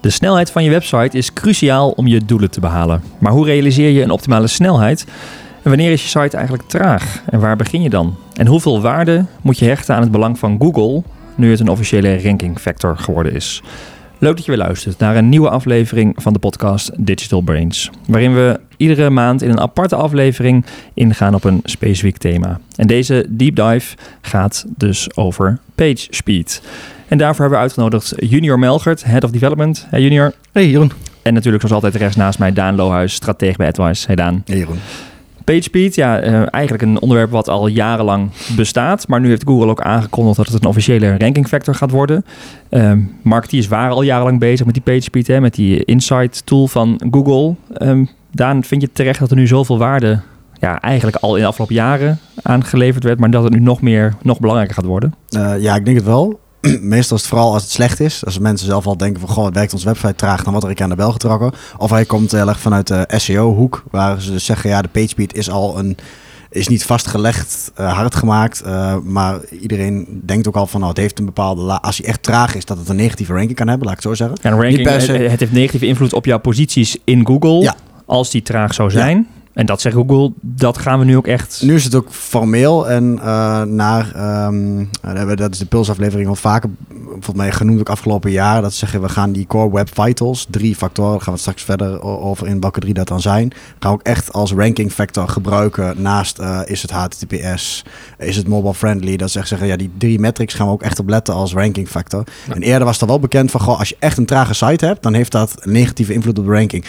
De snelheid van je website is cruciaal om je doelen te behalen. Maar hoe realiseer je een optimale snelheid? En wanneer is je site eigenlijk traag? En waar begin je dan? En hoeveel waarde moet je hechten aan het belang van Google nu het een officiële ranking factor geworden is? Leuk dat je weer luistert naar een nieuwe aflevering van de podcast Digital Brains. Waarin we iedere maand in een aparte aflevering ingaan op een specifiek thema. En deze deep dive gaat dus over page speed. En daarvoor hebben we uitgenodigd Junior Melgert, Head of Development. Hey Junior. Hey Jeroen. En natuurlijk zoals altijd rechts naast mij Daan Lohuis, stratege bij AdWise. Hey Daan. Hey Jeroen. PageSpeed, ja, uh, eigenlijk een onderwerp wat al jarenlang bestaat. Maar nu heeft Google ook aangekondigd dat het een officiële ranking factor gaat worden. Uh, marketeers waren al jarenlang bezig met die PageSpeed, hè, met die insight tool van Google. Um, Daan, vind je terecht dat er nu zoveel waarde ja, eigenlijk al in de afgelopen jaren aangeleverd werd, maar dat het nu nog meer, nog belangrijker gaat worden? Uh, ja, ik denk het wel. Meestal is het vooral als het slecht is. Als mensen zelf al denken van, goh, het werkt onze website traag, dan wordt er ik aan de bel getrokken. Of hij komt heel erg vanuit de SEO-hoek, waar ze dus zeggen, ja, de PageSpeed is al een is niet vastgelegd, uh, hard gemaakt. Uh, maar iedereen denkt ook al van, nou, het heeft een bepaalde... Als hij echt traag is, dat het een negatieve ranking kan hebben, laat ik het zo zeggen. Ja, ranking, se... het, heeft negatieve invloed op jouw posities in Google, ja. als die traag zou zijn. Ja. En dat zegt Google, dat gaan we nu ook echt... Nu is het ook formeel en uh, naar... Um, dat is de Pulsaflevering al vaker volgens mij genoemd ook afgelopen jaar. Dat ze zeggen, we gaan die Core Web Vitals, drie factoren, daar gaan we straks verder over in welke drie dat dan zijn. Gaan we ook echt als ranking factor gebruiken naast uh, is het HTTPS, is het mobile friendly. Dat ze zeggen, ja die drie metrics gaan we ook echt op letten als ranking factor. Ja. En eerder was er wel bekend van, goh, als je echt een trage site hebt, dan heeft dat een negatieve invloed op de ranking.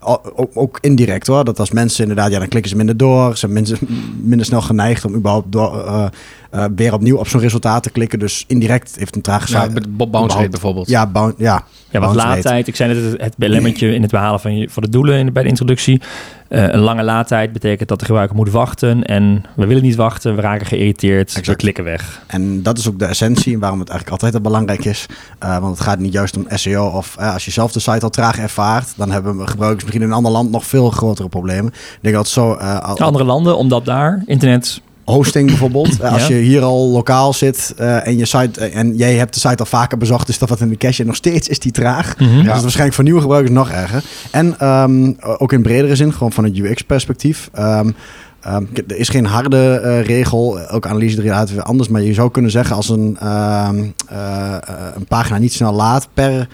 Ook, ook indirect hoor, dat als mensen inderdaad, ja dan klikken ze minder door, ze zijn minder, minder snel geneigd om überhaupt door, uh, uh, weer opnieuw op zo'n resultaat te klikken. Dus indirect heeft een trage. Ja, Bob bounce rate bijvoorbeeld. Ja, boun ja, ja wat laadtijd. Ik zei net het, het belemmertje in het behalen van, je, van de doelen in, bij de introductie. Uh, een lange laadtijd betekent dat de gebruiker moet wachten. En we willen niet wachten, we raken geïrriteerd, exact. we klikken weg. En dat is ook de essentie en waarom het eigenlijk altijd belangrijk is. Uh, want het gaat niet juist om SEO of uh, als je zelf de site al traag ervaart, dan hebben we gebruikers misschien in een ander land nog veel grotere problemen. Ik denk dat zo... Andere landen, omdat daar internet hosting bijvoorbeeld. Als je hier al lokaal zit uh, en je site en jij hebt de site al vaker bezocht, dus dat wat in de cache nog steeds is die traag. Mm -hmm. Dus dat is waarschijnlijk voor nieuwe gebruikers nog erger. En um, ook in bredere zin, gewoon van het UX-perspectief. Um, Um, er is geen harde uh, regel, ook analyse erin uit weer anders, maar je zou kunnen zeggen als een, uh, uh, een pagina niet snel laat per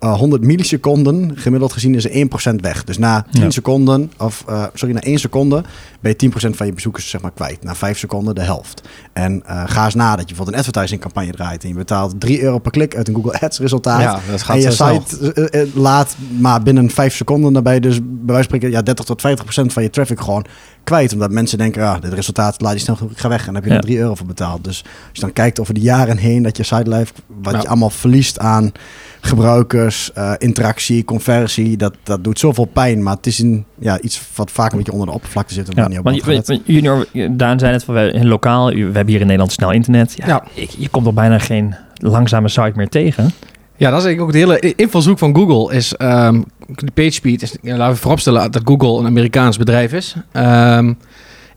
uh, 100 milliseconden, gemiddeld gezien, is er 1% weg. Dus na 10 ja. seconden, of uh, sorry, na 1 seconde ben je 10% van je bezoekers zeg maar kwijt. Na 5 seconden de helft. En uh, ga eens na dat je bijvoorbeeld een advertising campagne draait en je betaalt 3 euro per klik uit een Google Ads resultaat. Ja, dat gaat en je site laat maar binnen 5 seconden, dan ben je dus bij wijze van spreken ja, 30 tot 50% van je traffic gewoon kwijt. Omdat mensen denken, ja, dit resultaat laat je snel, ik ga weg. En dan heb je ja. er 3 euro voor betaald. Dus als je dan kijkt over de jaren heen dat je site life, wat ja. je allemaal verliest aan gebruikers, uh, interactie, conversie, dat, dat doet zoveel pijn. Maar het is een, ja, iets wat vaak een beetje onder de oppervlakte zit. Ja, niet op want je, junior, Daan zei het van wij lokaal, we hebben hier in Nederland snel internet. Ja, ja. Ik, je komt er bijna geen langzame site meer tegen. Ja, dat is eigenlijk ook de hele invalshoek van Google. Is um, de PageSpeed. Is, ja, laten we vooropstellen dat Google een Amerikaans bedrijf is. Um,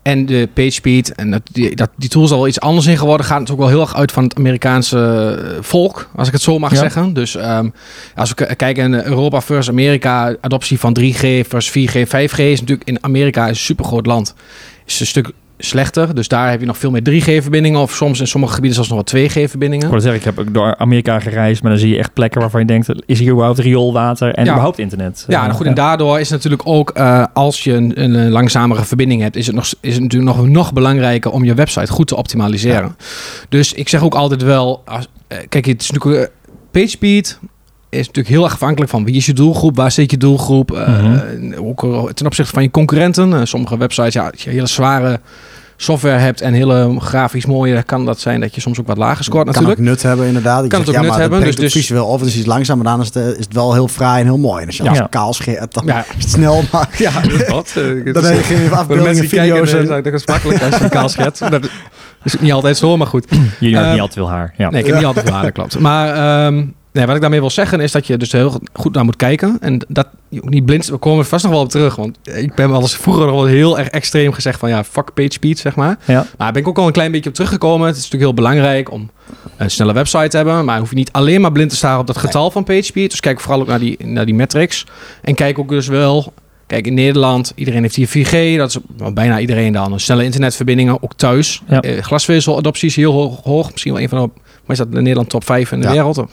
en de PageSpeed en dat, die, dat, die tool is al wel iets anders in geworden. Gaat het ook wel heel erg uit van het Amerikaanse volk, als ik het zo mag ja. zeggen. Dus um, als we kijken in Europa versus Amerika, adoptie van 3G versus 4G, 5G is natuurlijk in Amerika een supergroot land. Is een stuk slechter. Dus daar heb je nog veel meer 3G-verbindingen. Of soms in sommige gebieden zelfs nog wel 2G-verbindingen. Ik wil zeggen, ik heb ook door Amerika gereisd. Maar dan zie je echt plekken waarvan je denkt... is hier überhaupt rioolwater en ja. überhaupt internet? Ja, nou goed. En daardoor is natuurlijk ook... Uh, als je een, een, langzamere verbinding hebt... is het, nog, is het natuurlijk nog, nog belangrijker... om je website goed te optimaliseren. Ja. Dus ik zeg ook altijd wel... Als, uh, kijk, het is natuurlijk... Uh, PageSpeed is natuurlijk heel erg afhankelijk van wie is je doelgroep, waar zit je doelgroep, -hmm. uh, ook ten opzichte van je concurrenten. Uh, sommige websites, ja, als je hele zware software hebt en hele grafisch mooie, kan dat zijn dat je soms ook wat lager scoort natuurlijk. Kan ook nut hebben inderdaad. Ik kan zeg, het ook ja, nut hebben. Dus, dus visueel of het is iets langzaam, maar dan is het, is het wel heel fraai en heel mooi. En als je ja. als kaal scheert, dan ja. is het snel. Maar ja, wat? Uh, dan heb je geen afbeeldingen, video's. Kijken, en... dat is makkelijk als je kaal scheert. Dat is niet altijd zo, maar goed. Jullie hebben niet altijd veel haar. Ja. Nee, ik heb niet altijd veel haar, dat klopt. Maar um, Nee, wat ik daarmee wil zeggen is dat je dus heel goed naar moet kijken. En dat je ook niet blind... We komen er vast nog wel op terug. Want ik ben wel eens vroeger nog wel heel erg extreem gezegd van... Ja, fuck page speed, zeg maar. Ja. Maar ben ik ook al een klein beetje op teruggekomen. Het is natuurlijk heel belangrijk om een snelle website te hebben. Maar hoef je niet alleen maar blind te staren op dat getal van page speed. Dus kijk vooral ook naar die, naar die metrics. En kijk ook dus wel... Kijk, in Nederland, iedereen heeft hier 4G. Dat is bijna iedereen dan. Een snelle internetverbindingen, ook thuis. Ja. Eh, glasvezeladoptie is heel hoog, hoog. Misschien wel een van de... Maar is dat in Nederland top 5 in de Ja. wereld?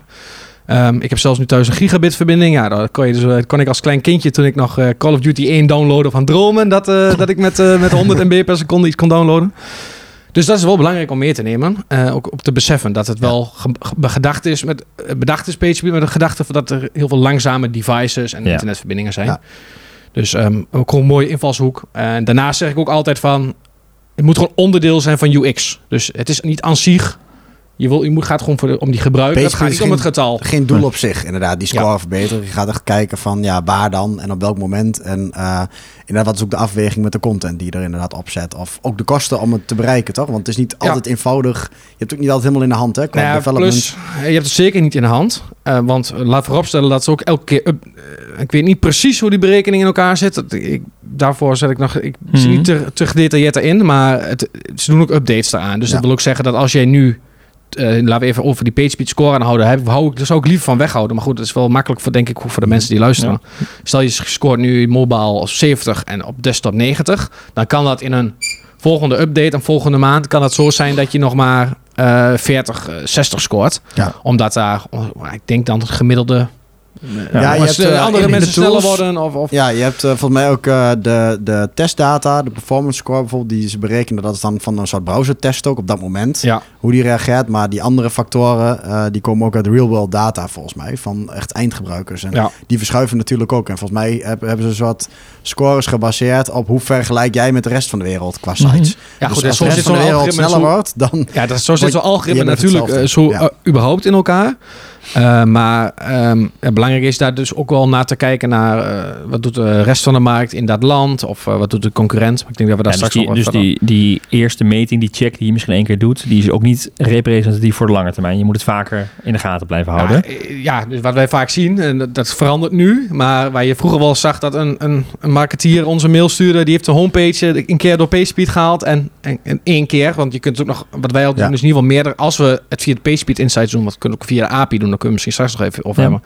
Ehm, ik heb zelfs nu thuis een gigabit verbinding. Ja, dat kon, je dus, eh, kon ik als klein kindje toen ik nog eh, Call of Duty 1 downloaden van dromen. Dat, eh, dat ik met, met 100 MB per seconde iets kon downloaden. Dus dat is wel belangrijk om mee te nemen. Ook op te beseffen dat het wel ge- ge- gedacht is met bedacht is PageSpeed met de gedachte dat er heel veel langzame devices en Ja. internetverbindingen zijn. Ja. Dus ehm, ook een mooie invalshoek. En daarnaast zeg ik ook altijd van het moet gewoon onderdeel zijn van UX. Dus het is niet aan zich. Je, wil, je moet, gaat gewoon voor de, om die gebruiker. Het gaat is niet om het getal. Geen doel op zich, inderdaad. Die score Ja. verbeteren. Je gaat echt kijken van ja, waar dan en op welk moment. En eh, inderdaad, wat is ook de afweging met de content die je er inderdaad op zet. Of ook de kosten om het te bereiken, toch? Want het is niet Ja. altijd eenvoudig. Je hebt het ook niet altijd helemaal in de hand, hè? Qua Nou ja, development. plus, je hebt het zeker niet in de hand. Eh, want eh, laat vooropstellen dat ze ook elke keer... Up, ik weet niet precies hoe die berekening in elkaar zit. Dat, ik, daarvoor zet ik nog... Ik Mhm. zie niet te, te gedetailleerd erin. Maar het, ze doen ook updates daaraan. Dus Ja. dat wil ook zeggen dat als jij nu... eh, laten we even over die PageSpeed score aanhouden. Heb, hou ik, daar zou ik liever van weghouden. Maar goed, dat is wel makkelijk voor, denk ik, voor de mensen die luisteren. Stel je scoort nu mobile op 70 en op desktop 90. Dan kan dat in een volgende update, een volgende maand, kan het zo zijn dat je nog maar eh 40, eh, 60 scoort. Ja. Omdat daar, oh, ik denk dan het gemiddelde... Ja, Ja, je hebt, hebt, eh, andere mensen tools- sneller worden of... of Ja, je hebt eh, volgens mij ook eh, de, de testdata, de performance score bijvoorbeeld, die ze berekenen. Dat is dan van een soort browsertest ook op dat moment. ja. Hoe die reageert. Maar die andere factoren, eh, die komen ook uit real world data volgens mij. Van echt eindgebruikers. En Ja. die verschuiven natuurlijk ook. En volgens mij heb- hebben ze een soort scores gebaseerd op hoe vergelijk jij met de rest van de wereld qua sites. Mhm. Ja, dus goed, en als zo de rest van de wereld sneller Zo, wordt, dan... ja, dat, zo zit zo'n algoritme natuurlijk zo Ja. überhaupt in elkaar. Eh, maar ehm, belangrijk is daar dus ook wel naar te kijken naar... eh, wat doet de rest van de markt in dat land? Of eh, wat doet de concurrent? Ik denk dat we daar Ja, dus straks die, dus die, die eerste meting, die check die je misschien één keer doet, die is ook niet representatief voor de lange termijn. Je moet het vaker in de gaten blijven houden. Ja, ja, dus wat wij vaak zien, en dat, dat verandert nu. Maar waar je vroeger wel zag dat een, een, een marketeer onze mail stuurde, die heeft de homepage een keer door PageSpeed gehaald. En, en, en één keer, want je kunt het ook nog, wat wij al doen, Ja. is in ieder geval meerder. Als we het via de PageSpeed Insights doen, wat kunnen we ook via de API doen, dan kunnen we misschien straks nog even over hebben.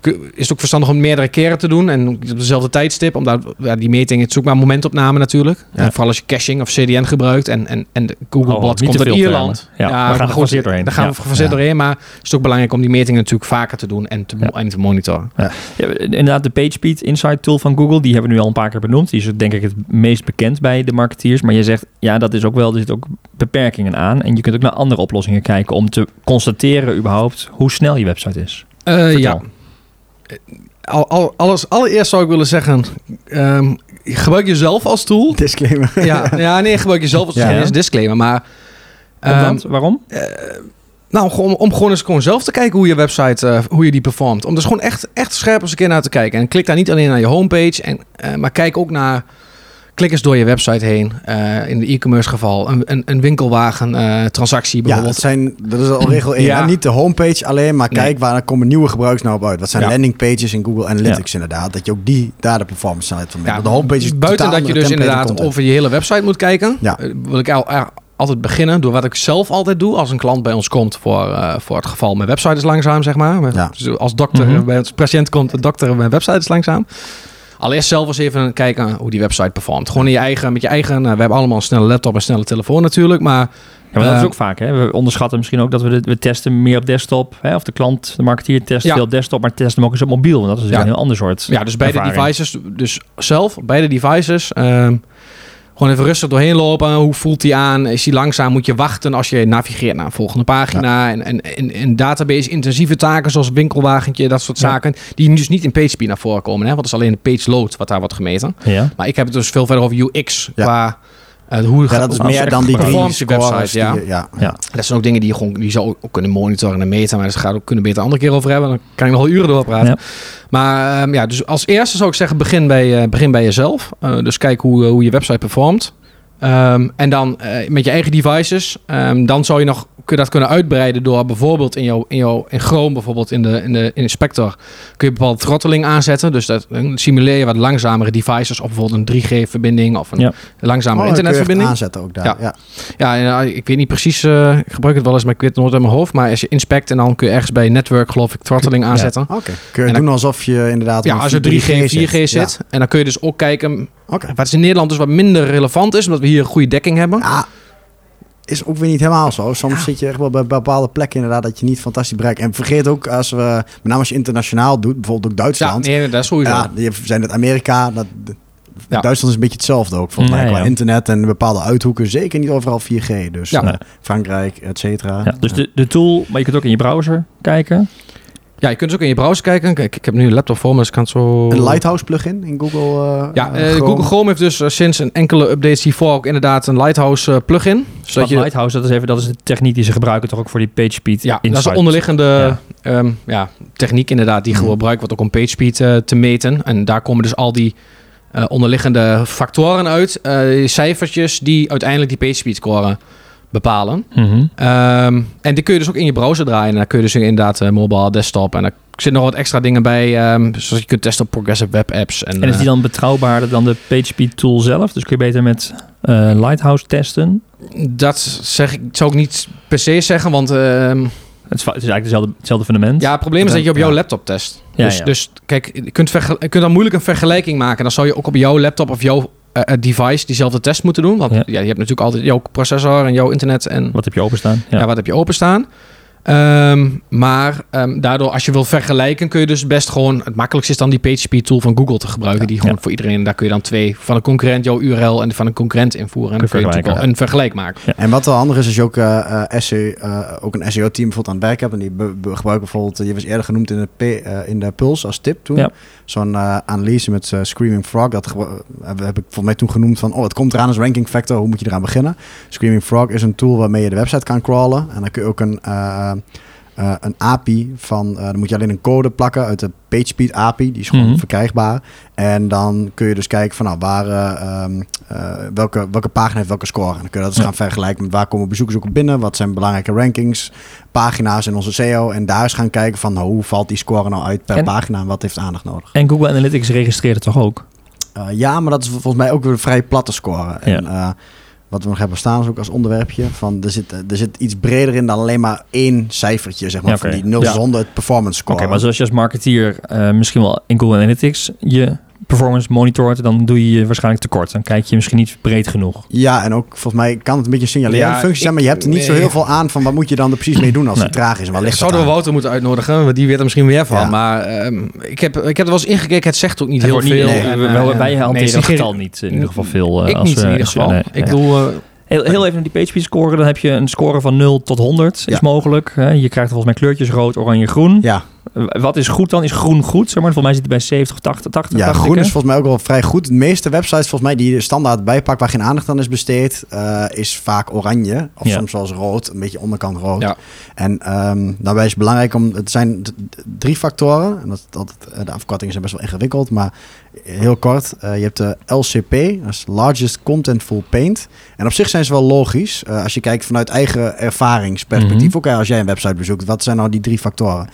Is het ook verstandig om meerdere keren te doen en op dezelfde tijdstip, omdat ja, die meting, het maar momentopname natuurlijk. Ja. En vooral als je caching of CDN gebruikt en, en, en de Google Oh, Bot komt uit Ierland. Ja, we gaan er gefaseerd doorheen. Daar gaan we gefaseerd doorheen, maar het is ook belangrijk om die metingen natuurlijk vaker te doen en te, Ja. en te monitoren. Ja, inderdaad, de PageSpeed Insight tool van Google, die hebben we nu al een paar keer benoemd. Die is denk ik het meest bekend bij de marketeers. Maar je zegt, ja, dat is ook wel, er zitten ook beperkingen aan. En je kunt ook naar andere oplossingen kijken om te constateren überhaupt hoe snel je website is. Eh, ja. Al, al, alles, allereerst zou ik willen zeggen, ehm, gebruik jezelf als tool. Disclaimer. ja, ja, nee, gebruik jezelf als tool. Ja. Ja. is disclaimer, maar... Ehm? Waarom? Nou, gewoon, om gewoon eens gewoon zelf te kijken hoe je website, eh, hoe je die performt. Om er gewoon echt, echt scherp eens een keer naar te kijken. En klik daar niet alleen naar je homepage, en, eh, maar kijk ook naar... Klik eens door je website heen. Eh, in de e-commerce geval. Een, een, een winkelwagen eh, transactie Ja, bijvoorbeeld. dat, zijn, dat is al regel 1. Ja. Niet de homepage alleen, maar Nee. kijk waar komen nieuwe gebruikers nou op uit. Wat zijn Ja. landingpages in Google Analytics inderdaad. Dat je ook die daar de performance snelheid van de homepage is buiten dat je dus inderdaad content. over je hele website moet kijken, Ja. eh, wil ik al, altijd beginnen door wat ik zelf altijd doe als een klant bij ons komt voor, voor het geval mijn website is langzaam, zeg maar. Met- Ja. dus als dokter Mhm. bij ons patiënt komt, de dokter mijn website is langzaam. Allereerst zelf eens even kijken hoe die website performt. Gewoon in je eigen, met je eigen. nou, we hebben allemaal een snelle laptop en snelle telefoon natuurlijk, maar Ja, maar dat Eh, is ook vaak. Hè? We onderschatten misschien ook dat we, de, we testen meer op desktop. Hè? Of de klant, de marketeer test Ja. veel desktop, maar test hem ook eens op mobiel. Want dat is Ja. een heel ander soort Ja, dus beide devices, dus zelf, beide devices. ehm, gewoon even rustig doorheen lopen. Hoe voelt die aan? Is die langzaam? Moet je wachten als je navigeert naar een volgende pagina? En, en, en, en database intensieve taken zoals winkelwagentje, dat soort Ja. zaken. Die dus niet in PageSpeed naar voren komen. Hè? Want het is alleen de page load wat daar wordt gemeten. Ja. Maar ik heb het dus veel verder over UX. Ja. Eh, hoe Ja, dat is meer dan die drie scores. website. Ja. die- ja. Ja. Dat zijn ook dingen die je gewoon die zou ook kunnen monitoren en meten. Maar daar gaat ook kunnen beter een andere keer over hebben. Dan kan ik nog wel uren doorpraten. Ja. Maar ehm, ja, dus als eerste zou ik zeggen, begin bij, eh, begin bij jezelf. Eh, dus kijk hoe, hoe je website performt. Ehm, en dan eh, met je eigen devices, ehm, dan zou je nog dat kunnen uitbreiden door bijvoorbeeld in, jouw, in, jouw, in Chrome, bijvoorbeeld in de, in de in Inspector, kun je bepaalde throttling aanzetten. Dus dat simuleer je wat langzamere devices op bijvoorbeeld een 3G-verbinding of een Ja. langzamere Oh, internetverbinding. aanzetten ook daar. Ja. Ja. Ja, en, eh, ik weet niet precies, eh, ik gebruik het wel eens, maar ik weet het nooit uit mijn hoofd. Maar als je inspect en dan kun je ergens bij network, geloof ik, throttling aanzetten. Oké. Kun je En dan- doen alsof je inderdaad... Ja, als er 3G, 4G zit. Ja. En dan kun je dus ook kijken, Oké. wat is in Nederland dus wat minder relevant is, omdat we hier een goede dekking hebben. Ja, is ook weer niet helemaal zo. Soms zit je echt wel bij bepaalde plekken inderdaad dat je niet fantastisch bereikt. En vergeet ook als we, met name als je internationaal doet, bijvoorbeeld ook Ja, Duitsland. nee, dat is sowieso. Ja, je zijn het Amerika. Dat, Ja. Duitsland is een beetje hetzelfde ook, volgens Ja, mij. Qua ja. internet en bepaalde uithoeken. Zeker niet overal 4G. Dus Ja. eh, Frankrijk, et cetera. Ja, dus de, de tool, maar je kunt ook in je browser kijken. Ja, je kunt dus ook in je browser kijken. Kijk, ik heb nu een laptop voor me, dus ik kan het zo... Een Lighthouse plugin in Google. eh, Ja, eh, eh, Chrome. Google Chrome heeft dus sinds een enkele updates hiervoor ook inderdaad een Lighthouse plugin. Zodat Wat je, Lighthouse, dat is even dat is de techniek die ze gebruiken toch ook voor die PageSpeed ja, dat is de onderliggende Ja. ja. ja, techniek inderdaad die Mhm. gebruikt wordt ook om PageSpeed te meten. En daar komen dus al die eh, onderliggende factoren uit, eh, die cijfertjes die uiteindelijk die PageSpeed score bepalen. Mhm. Ehm, en die kun je dus ook in je browser draaien. En dan kun je dus inderdaad eh, mobile, desktop en daar zitten nog wat extra dingen bij. ehm, zoals je kunt testen op progressive web apps. En, En is eh, die dan betrouwbaarder dan de PageSpeed tool zelf? Dus kun je beter met eh, Lighthouse testen? Dat zeg ik, zou ik niet per se zeggen, want ehm, Het is, va- het is eigenlijk dezelfde, hetzelfde fundament. ja, het probleem is dat je op jouw laptop test. Ja, dus, ja. dus kijk, je kunt, je kunt dan moeilijk een vergelijking maken. Dan zou je ook op jouw laptop of jouw device diezelfde test moeten doen. Want Ja. ja. je hebt natuurlijk altijd jouw processor en jouw internet en Wat heb je openstaan? ja. wat heb je openstaan. Ehm, maar ehm, daardoor, als je wil vergelijken, kun je dus best gewoon... Het makkelijkste is dan die PageSpeed tool van Google te gebruiken. Die gewoon Ja. voor iedereen... Daar kun je dan twee van een concurrent jouw URL en van een concurrent invoeren. En dan kun je natuurlijk wel vergelijken. een vergelijk maken. En wat wel handig is, als je ook, eh, eh, SEO, eh, ook een SEO-team bijvoorbeeld aan het werk hebt. En die be- be- gebruiken bijvoorbeeld, je was eerder genoemd in de, P, in de Puls als tip toen. Ja. Zo'n analyse met Screaming Frog. Dat heb, heb ik volgens mij toen genoemd van, oh, het komt eraan als ranking factor. Hoe moet je eraan beginnen? Screaming Frog is een tool waarmee je de website kan crawlen. En dan kun je ook een... eh, eh, een API van, eh, dan moet je alleen een code plakken uit de PageSpeed API, die is gewoon Mhm. verkrijgbaar. En dan kun je dus kijken van, nou, waar, eh, ehm, eh, welke, welke pagina heeft welke score. En dan kun je dat Ja. gaan vergelijken met waar komen bezoekers ook op binnen, wat zijn belangrijke rankings, pagina's in onze SEO. En daar eens gaan kijken van, nou, hoe valt die score nou uit per En- pagina en wat heeft aandacht nodig. En Google Analytics registreert het toch ook? Ja, maar dat is volgens mij ook weer een vrij platte score. En eh, wat we nog hebben staan is ook als onderwerpje van er zit, er zit iets breder in dan alleen maar één cijfertje, zeg maar, Ja, oké. van die 0 Ja. zonder het performance Oké, score. maar zoals je als marketeer eh, misschien wel in Google Analytics je performance monitort, dan doe je je waarschijnlijk tekort. Dan kijk je misschien niet breed genoeg. Ja, en ook volgens mij kan het een beetje signaleren. Ja, functie zijn, maar je hebt er niet zo heel veel aan van wat moet je dan er precies mee doen als Nee. het traag is. En waar ligt Zouden we? Wouter moeten uitnodigen? Want die weet er misschien meer van. Ja. Maar ehm, ik, heb, ik heb er wel eens ingekeken. Het zegt ook niet Het heel wordt niet- veel. nee, En, we- eh, wij- hanteren het getal niet in ieder geval veel. eh, Ik als niet we- in ieder geval. nee, ik bedoel, eh, Heel, heel even die PageSpeed score, dan heb je een score van 0 tot 100 is Ja. mogelijk. hè. Je krijgt volgens mij kleurtjes rood, oranje, groen. Ja, Wat is goed dan? Is groen goed? Zeg maar. Volgens mij zit hij bij 70 of 80. 80 ja groen hè? is volgens mij ook wel vrij goed. De meeste websites volgens mij die je standaard bijpakt waar geen aandacht aan is besteed, eh, is vaak oranje. Of Ja. soms zelfs rood, een beetje onderkant rood. Ja. En ehm daarbij is het belangrijk om, het zijn drie factoren. En dat, dat, eh, de afkortingen zijn best wel ingewikkeld, maar heel kort. eh, je hebt de LCP, dat is Largest Contentful Paint. En op zich zijn ze wel logisch. als je kijkt vanuit eigen ervaringsperspectief. Mhm. Ook als jij een website bezoekt, wat zijn nou die drie factoren?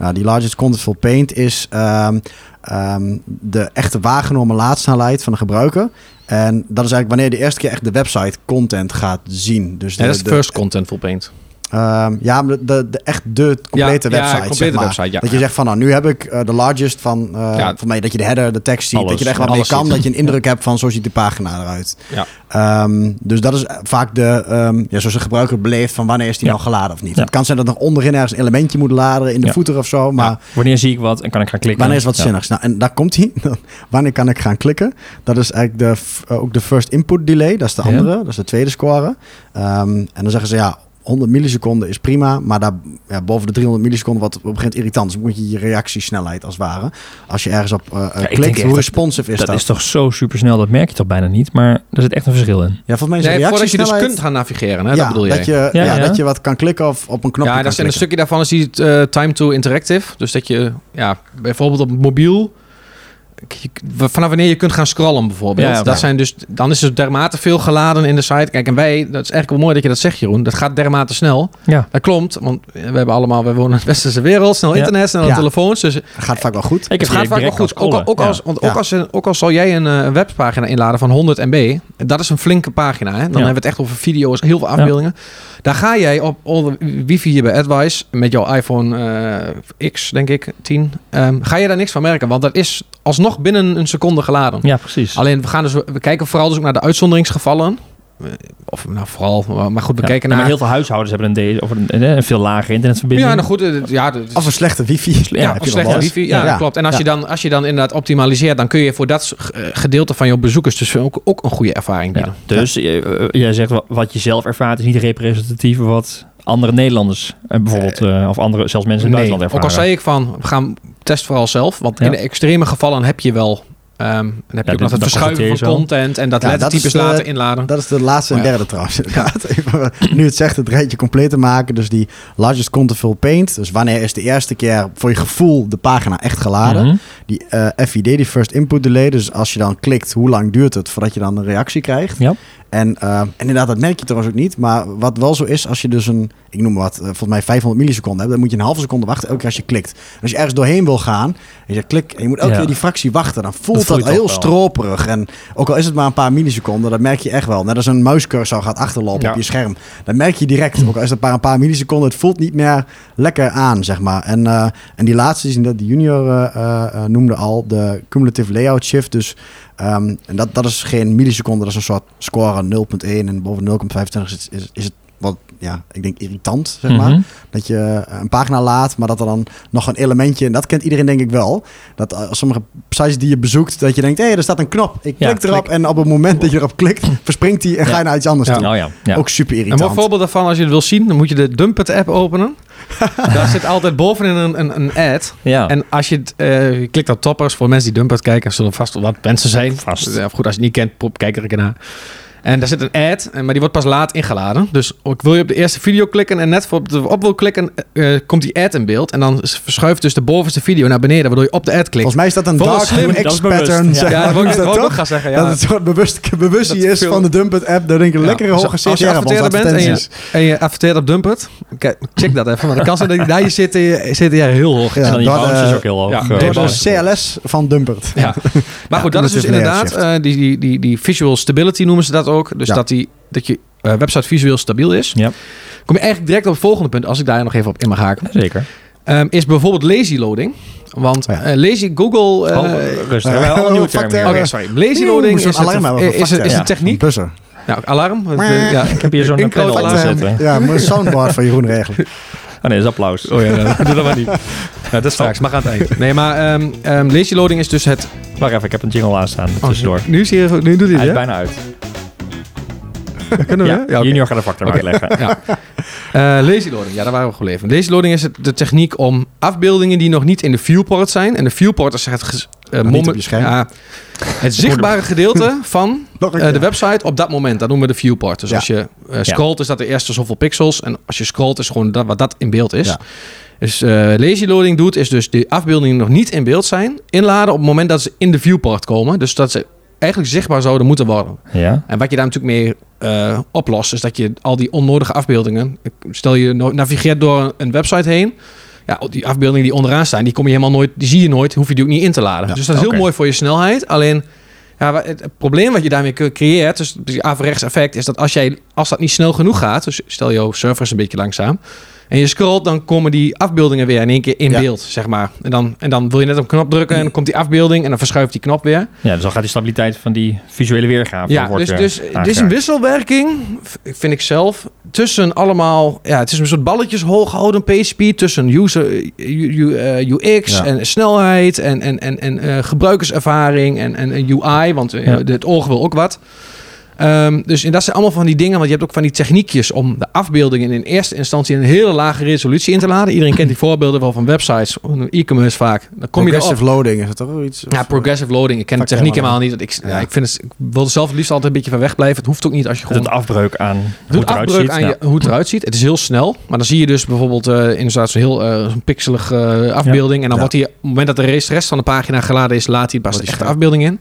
Nou, die Largest Contentful Paint is ehm, ehm, de echte waargenomen laadsnelheid van de gebruiker. En dat is eigenlijk wanneer je de eerste keer echt de website content gaat zien. Dus de, ja, dat is de- first content full paint. Ehm, ja, de, de, de- echt de complete Ja, ja, website. complete zeg maar. website, ja. Dat je zegt van, nou, nu heb ik eh, de largest van, eh Ja. van mij, dat je de header, de tekst ziet, Alles, dat je er echt wat mee kan, ziet. dat je een indruk hebt van, zo ziet de pagina eruit. Ja. Ehm, dus dat is vaak de, ehm, ja, zoals de gebruiker beleeft van wanneer is die Ja. nou geladen of niet. Ja. Het kan zijn dat nog onderin ergens een elementje moet laden in de Ja. footer of zo, maar Wanneer zie ik wat en kan ik gaan klikken? Wanneer is wat Ja. zinnigs? Nou, en daar komt hij. Wanneer kan ik gaan klikken? Dat is eigenlijk de, eh, ook de first input delay. Dat is de Ja. andere. Dat is de tweede score. Ehm, en dan zeggen ze ja, 100 milliseconden is prima. Maar daar, ja, boven de 300 milliseconden wat op een gegeven moment irritant. Dus moet je je reactiesnelheid als het ware. Als je ergens op eh, eh, klikt, hoe dat- responsive is dat? Dat is toch zo super snel, dat merk je toch bijna niet. Maar er zit echt een verschil in. Ja, volgens mij is de Nee, voordat je dus reactiesnelheid... kunt gaan navigeren, hè? ja, dat bedoel jij. dat je, ja, Ja, ja. dat je wat kan klikken of op een knopje ja, kan dat is, en een stukje daarvan is die eh, time to interactive. Dus dat je ja, bijvoorbeeld op mobiel vanaf wanneer je kunt gaan scrollen bijvoorbeeld. Ja, dat zijn dus, dan is er dermate veel geladen in de site. Kijk, en wij, dat is eigenlijk wel mooi dat je dat zegt, Jeroen. Dat gaat dermate snel. Ja. Dat klopt, want we hebben allemaal, we wonen in de westerse wereld, snel Ja. internet, snel Ja. telefoons. Dus Dat gaat vaak wel goed. Ik het gaat vaak wel goed. Ook, al- ook, als, want Ja. ook, als, ook als zal jij een, eh, een webpagina inladen van 100 MB, dat is een flinke pagina. Hè? Dan hebben we het echt over video's, heel veel afbeeldingen. Daar ga jij op all the wifi hier bij Advice met jouw iPhone eh, X, denk ik, 10. ehm, ga je daar niks van merken, want dat is alsnog binnen een seconde geladen. Ja, precies. Alleen we gaan dus, we kijken vooral dus ook naar de uitzonderingsgevallen. Eh, Of nou vooral, maar goed, we Ja. kijken Ja, maar naar. heel veel huishoudens hebben een, deze, of een, een, een veel lagere internetverbinding. Ja, nou goed, eh, ja, Of een slechte wifi. Ja, of je nog slechte wifi. Ja, Ja. klopt. En als, Ja. je dan, als je dan inderdaad optimaliseert, dan kun je voor dat eh, gedeelte van jouw bezoekers dus ook, ook een goede ervaring bieden. Ja, dus jij zegt wa- wat je zelf ervaart is niet representatief voor wat andere Nederlanders bijvoorbeeld, eh, of andere, zelfs mensen in het Nee, buitenland ook ervaren. al zei ik van, we gaan test vooral zelf. Want Ja. in de extreme gevallen heb je wel... ehm, dan heb je Ja, ook nog het verschuiven van content en dat Ja, lettertypes laten inladen. Dat is de laatste en ja. derde trouwens. inderdaad. Even, nu het zegt, het rijtje compleet te maken. Dus die largest contentful paint. Dus wanneer is de eerste keer voor je gevoel de pagina echt geladen? Mhm. Die eh, FID, die first input delay. Dus als je dan klikt, hoe lang duurt het voordat je dan een reactie krijgt? Ja. En, eh, en inderdaad, dat merk je trouwens ook niet. Maar wat wel zo is, als je dus een, ik noem wat, eh, volgens mij 500 milliseconden hebt, dan moet je een halve seconde wachten elke keer als je klikt. En als je ergens doorheen wil gaan, en je klik, en je moet elke Ja. keer die fractie wachten, dan voelt Dat heel wel. stroperig. En ook al is het maar een paar milliseconden, dat merk je echt wel. Net als een muiscursor gaat achterlopen Ja. op je scherm. Dan merk je direct, ook al is het maar een paar milliseconden, het voelt niet meer lekker aan, zeg maar. En, en die laatste, die die junior eh, noemde al, de cumulative layout shift. Dus Ehm, en dat, dat is geen milliseconde, dat is een soort score 0.1 en boven 0.25 is, is het wat, ja, ik denk irritant, zeg maar. Mhm. Dat je een pagina laat, maar dat er dan nog een elementje, en dat kent iedereen denk ik wel, dat eh, sommige sites die je bezoekt, dat je denkt, hé, er staat een knop, ik Ja, klik erop klik. en op het moment dat je erop klikt, verspringt die en ga je naar iets anders Ja. toe. Oh ja, ja. Ook super Een irritant. mooi voorbeeld daarvan, als je het wil zien, dan moet je de Dumpet app openen. Daar zit altijd bovenin een, een, een ad. ja. En als je, het, eh, je klikt op toppers, voor mensen die Dumpet kijken, zullen vast wel wat mensen zijn. Vast. Ja, goed, als je het niet kent, pop, kijk er een keer naar. En daar zit een ad, en- maar die wordt pas laat ingeladen. Dus ook wil je op de eerste video klikken en net voor op, de, op wil klikken, eh, komt die ad in beeld. En dan verschuift dus de bovenste video naar beneden, waardoor je op de ad klikt. Volgens mij is dat een dark slim, Room dat is X bewust. pattern. Ja. zeg ja, maar. dat wil ik, Is dat dat ik ook toch? gaan zeggen. Dat Ja. het soort bewust, bewustie Dat is veel- van de Dumpet app. Daar denk ik een Ja, lekkere dus hoge als je CTR op onze adverteerder bent en je, en je adverteert op Dumpet, kijk, check dat even. Want de kans is dat je daar je CTR, CTR heel hoog. Ja, en dan de- bounce is ook heel hoog. ja, eh, de CLS van Dumpert. Ja. Maar goed, dat is dus layer inderdaad eh, die, die, die, die visual stability noemen ze dat ook. Dus Ja. dat, die, dat je eh, website visueel stabiel is. Ja. Kom je eigenlijk direct op het volgende punt, als ik daar nog even op in mag haken. Zeker. Ehm, is bijvoorbeeld lazy loading. Want Ja. eh, lazy Google... eh, Oh, rustig. Al een nieuwe oh, term that. Oké, sorry. Lazy loading is, een alarm een techniek. Buzzer. Nou, alarm. Het, eh, ja. Ik heb hier zo'n alarm. aan zitten. Ja, moet een soundboard van Jeroen regelen. Oh nee, dat is applaus. Oh ja, nou, doe dat maar niet. Ja, dat is straks, maar aan het eind. Nee, maar ehm, ehm, lazy loading is dus het... Wacht even, ik heb een jingle aanstaan tussendoor. Nu, zie je, nu doet hij Hij het, is ja? bijna uit. Kunnen we? Ja, Ja. Junior gaat de factor Oké. uitleggen. Ja. Eh, lazy loading, ja, daar waren we gebleven. Lazy loading is het, de techniek om afbeeldingen die nog niet in de viewport zijn. En de viewport is het, eh, moment- ja, het zichtbare gedeelte van Nog een eh, de website op dat moment. Dat noemen we de viewport. Dus Ja. als je scrolt, is dat de eerste zoveel pixels. En als je scrolt, is gewoon dat, wat dat in beeld is. Ja. Dus eh, lazy loading doet, is dus de afbeeldingen nog niet in beeld zijn, inladen op het moment dat ze in de viewport komen. Dus dat ze eigenlijk zichtbaar zouden moeten worden. Ja. En wat je daar natuurlijk mee eh, oplost, is dat je al die onnodige afbeeldingen, stel je navigeert door een website heen, ja, die afbeeldingen die onderaan staan, die kom je helemaal nooit, die zie je nooit, hoef je die ook niet in te laden. Ja, dus dat is heel mooi voor je snelheid. Alleen ja, het, probleem wat je daarmee cre- creëert, dus het averechts effect, is dat als, jij, als dat niet snel genoeg gaat, dus stel jouw server is een beetje langzaam, en je scrolt, dan komen die afbeeldingen weer in één keer in Ja. beeld, zeg maar. En dan, en dan wil je net op een knop drukken en dan komt die afbeelding en dan verschuift die knop weer. ja, dus dan gaat die stabiliteit van die visuele weergave Ja, wordt dus, dus het is een wisselwerking, vind ik zelf, tussen allemaal... Ja, het is een soort balletjes hoog houden, PHP, tussen user, U- U- eh, UX Ja. en snelheid en, en, en, en eh, gebruikerservaring en, en, en UI, want eh, Ja. het oog wil ook wat. Ehm, dus en dat zijn allemaal van die dingen, want je hebt ook van die techniekjes om de afbeeldingen in eerste instantie in een hele lage resolutie in te laden. Iedereen kent die voorbeelden wel van websites, e-commerce vaak. Dan kom progressive je erop. loading, is dat toch wel iets? Ja, Of- progressive loading. Ik ken de techniek helemaal niet. Ik, ja. Ja. ik, vind het, ik wil er zelf het liefst altijd een beetje van wegblijven. Het hoeft ook niet als je gewoon Het afbreuk aan hoe het afbreuk ziet. aan Ja. je, hoe het eruit ziet. Het is heel snel. Maar dan zie je dus bijvoorbeeld eh inderdaad zo'n heel eh, zo'n pixelige eh, afbeelding. En dan Ja. wordt hij, op het moment dat de rest, rest van de pagina geladen is, laat hij pas de die echte afbeelding in.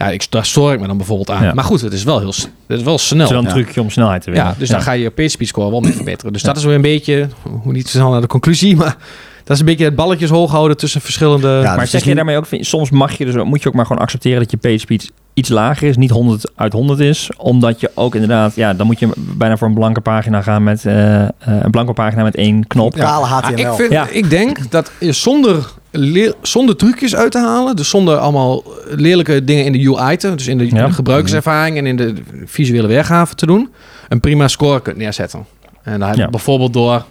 Ja, ik, daar stoor ik me dan bijvoorbeeld aan. Ja. Maar goed, het is wel heel het is wel Het snel. is wel een trucje om snelheid te winnen. Ja, dus daar ga je je PageSpeed score wel mee verbeteren. Dus dat is weer een beetje, hoe niet te snel naar de conclusie, maar is een beetje het balletjes hoog houden tussen verschillende... Ja, Maar zeg je daarmee ook, vind- soms mag je dus, moet je ook maar gewoon accepteren dat je page speed iets lager is, niet 100 uit 100 is, omdat je ook inderdaad, ja, dan moet je bijna voor een blanke pagina gaan met eh, eh, een blanke pagina met één knop. niet kale Ah, HTML. ik, vind, Ja. ik denk dat je zonder, leer- zonder trucjes uit te halen, dus zonder allemaal lelijke dingen in de UI, te, dus in de, in Ja. de gebruikerservaring en in de visuele weergave te doen, een prima score kunt neerzetten. En dan heb je Ja. bijvoorbeeld door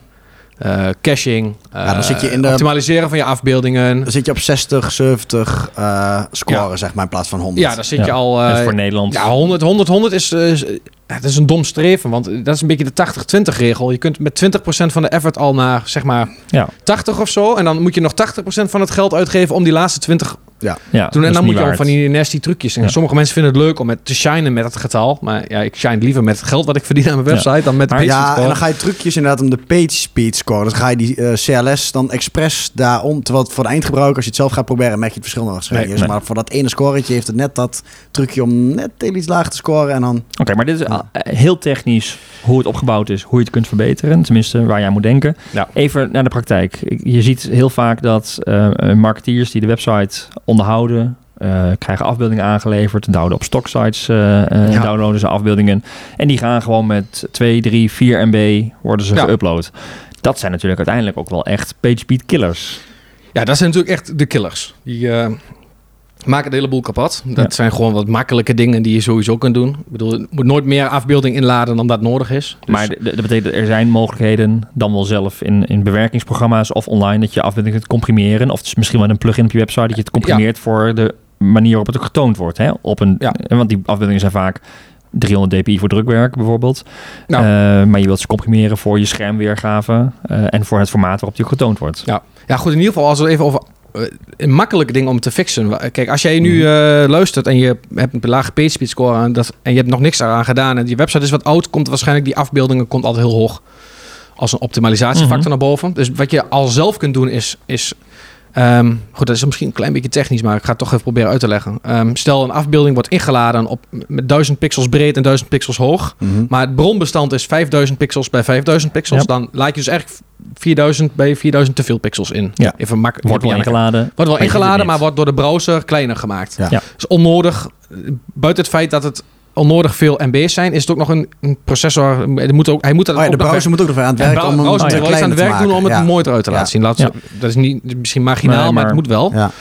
eh, caching, Ja, dan eh, zit je in de- optimaliseren van je afbeelden. Dan zit je op 60, 70 eh scoren, zeg maar, in plaats van 100. Ja, dan zit Ja. je al... Dat is eh, voor Nederland. ja, 100, 100, 100 is, eh, is, het is een dom streven, want dat is een beetje de 80-20 regel. Je kunt met 20% van de effort al naar, zeg maar, Ja. 80 of zo. En dan moet je nog 80% van het geld uitgeven om die laatste 20 ja, doen. dat En dan moet je al waard. van die nasty trucjes. En Ja. sommige mensen vinden het leuk om met te shinen met het getal. Maar ja, ik shine liever met het geld wat ik verdien aan mijn website dan met de page Ja, score. en dan ga je trucjes inderdaad om de page speed score. Dan ga je die eh, CLS dan expres daarom. Terwijl het voor de eindgebruiker, als je het zelf gaat proberen, merk je het verschil nog. Nee, nee. Maar voor dat ene scoretje heeft het net dat trucje om net heel iets lager te scoren. En dan Oké, maar dit is Ja. eh, heel technisch hoe het opgebouwd is, hoe je het kunt verbeteren. Tenminste, waar je aan moet denken. Ja. Even naar de praktijk. Je ziet heel vaak dat eh, marketeers die de website onderhouden, eh, krijgen afbeeldingen aangeleverd, downloaden op stocksites, eh eh, Ja. downloaden ze afbeeldingen. En die gaan gewoon met 2, 3, 4 MB worden ze Ja. geüpload. Dat zijn natuurlijk uiteindelijk ook wel echt PageSpeed killers. Ja, dat zijn natuurlijk echt de killers. Die eh, maken de hele boel kapot. Dat Ja. zijn gewoon wat makkelijke dingen die je sowieso kunt doen. Ik bedoel, je moet nooit meer afbeelding inladen dan dat nodig is. Dus- Maar dat betekent er zijn mogelijkheden, dan wel zelf in, in bewerkingsprogramma's of online, dat je afbeeldingen kunt comprimeren. Of het is misschien wel een plugin op je website dat je het comprimeert voor de manier waarop het ook getoond wordt. Hè? Op een, Ja. Want die afbeeldingen zijn vaak 300 dpi voor drukwerk bijvoorbeeld. Nou. Eh, maar je wilt ze comprimeren voor je schermweergave eh, en voor het formaat waarop die getoond wordt. Ja. ja, goed. In ieder geval, als we het even over een makkelijke ding om te fixen. Wa- Kijk, als jij nu eh, luistert en je hebt een lage page speed score en, dat, en je hebt nog niks eraan gedaan en je website is wat oud, komt waarschijnlijk die afbeeldingen komt altijd heel hoog als een optimalisatiefactor Mhm. naar boven. Dus wat je al zelf kunt doen is, is ehm, goed, dat is misschien een klein beetje technisch, maar ik ga het toch even proberen uit te leggen. Ehm, stel een afbeelding wordt ingeladen op met 1000 pixels breed en 1000 pixels hoog. Mhm. Maar het bronbestand is 5000 pixels bij 5000 pixels. Ja. Dan laat je dus eigenlijk 4000 bij 4000 te veel pixels in. Ja. Even mak Wordt wel ingeladen. Wordt wel ingeladen, maar wordt door de browser kleiner gemaakt. Ja. Ja. is onnodig. Buiten het feit dat het onnodig veel MB's zijn, is het ook nog een, een processor. Hij moet, ook, hij moet dat Oh ja, ook de nog browser moet ook nog aan het werk om hem browser aan het werk doen om het er mooi eruit te laten zien. Laat, Ja. Dat is niet, misschien marginaal, Nee, maar, het moet wel. Ja.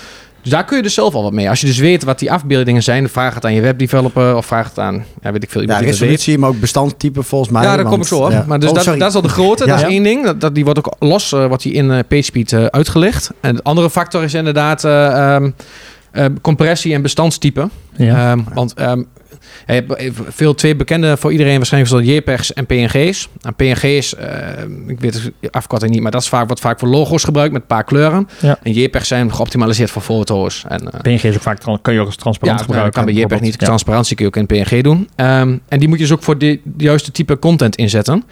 Dus daar kun je dus zelf al wat mee. Als je dus weet wat die afbeeldingen zijn, vraag het aan je webdeveloper of vraag het aan, ja, weet ik veel, Ja, resolutie, maar ook bestandtype volgens mij. Ja, daar want- kom ik zo op. ja. Maar dus Oh, dat, dat is al de grote. Ja. Dat is één ding. Dat, dat, die wordt ook los eh, wordt die in eh, PageSpeed eh, uitgelicht. En de andere factor is inderdaad eh, ehm, eh, compressie en bestandstype. Ja. Ehm, want ehm, je hebt even veel twee bekende voor iedereen waarschijnlijk zoals JPEGs en PNG's. En PNG's, ehm, ik weet de afkorting niet, maar dat is vaak, wordt vaak voor logo's gebruikt met een paar kleuren. Ja. En JPEGs zijn geoptimaliseerd voor foto's. En, eh, PNG is ook vaak, kan je ook als transparant gebruiken. kan bij JPEG niet. Ja. Transparantie kun je ook in PNG doen. Ehm, en die moet je dus ook voor de juiste type content inzetten.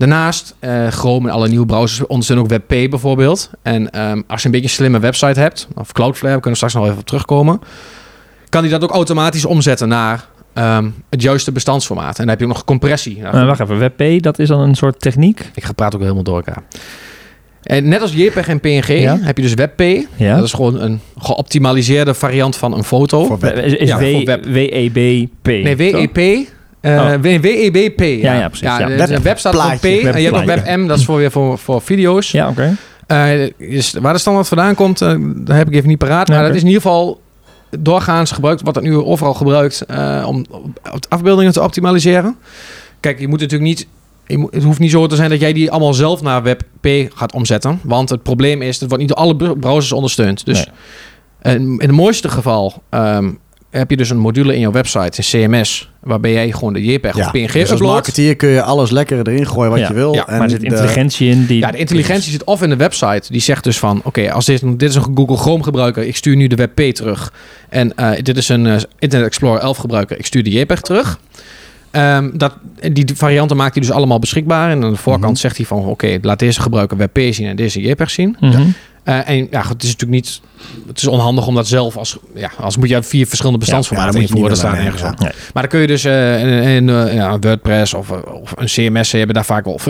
Daarnaast, eh Chrome en alle nieuwe browsers ondersteunen ook WebP bijvoorbeeld. En ehm, als je een beetje een slimme website hebt, of Cloudflare, we kunnen straks nog even op terugkomen, kan die dat ook automatisch omzetten naar ehm, het juiste bestandsformaat. En dan heb je ook nog compressie. Nou, Eh, wacht even, WebP, dat is dan een soort techniek? ik ga praten ook helemaal door elkaar. En net als JPEG en PNG Ja. heb je dus WebP. Ja. Dat is gewoon een geoptimaliseerde variant van een foto. Voor web. Is, is Ja, W- voor web. WEBP? Nee, WEP. Eh Oh. WEBP. Ja, Ja, ja, precies, ja. Web- de web staat voor P en je hebt nog webplaatje. WebM, dat is voor, weer voor, voor video's. Ja, oké. Eh, is- waar de standaard vandaan komt, eh dat heb ik even niet paraat. Maar dat is in ieder geval doorgaans gebruikt, wat dat nu overal gebruikt, eh, om afbeeldingen te optimaliseren. Kijk, je moet natuurlijk niet... Het hoeft niet zo te zijn dat jij die allemaal zelf naar WebP gaat omzetten. Want het probleem is, dat wordt niet door alle br- browsers ondersteund. Dus Nee. in het mooiste geval ehm, heb je dus een module in jouw website, een CMS, waarbij jij gewoon de JPEG Ja, of PNG dus als uploadt. marketeer kun je alles lekker erin gooien wat Ja, je wil. ja, en maar er zit de- intelligentie in die... Ja, de intelligentie zit of in de website. Die zegt dus van, oké, als dit, dit is een Google Chrome gebruiker, ik stuur nu de WebP terug. En eh, dit is een eh, Internet Explorer 11 gebruiker, ik stuur de JPEG terug. Ehm, dat, die varianten maakt hij dus allemaal beschikbaar. En aan de voorkant Mhm. zegt hij van, oké, laat deze gebruiker WebP zien en deze JPEG zien. Mhm. Eh, en ja, het is natuurlijk niet... Het is onhandig om dat zelf als... Ja, als moet je vier verschillende bestandsformaten Ja, je invoeren. Dat nee, op. Maar dan kun je dus eh, in, in, eh, ja, WordPress of, of een CMS... Hebben daar vaak wel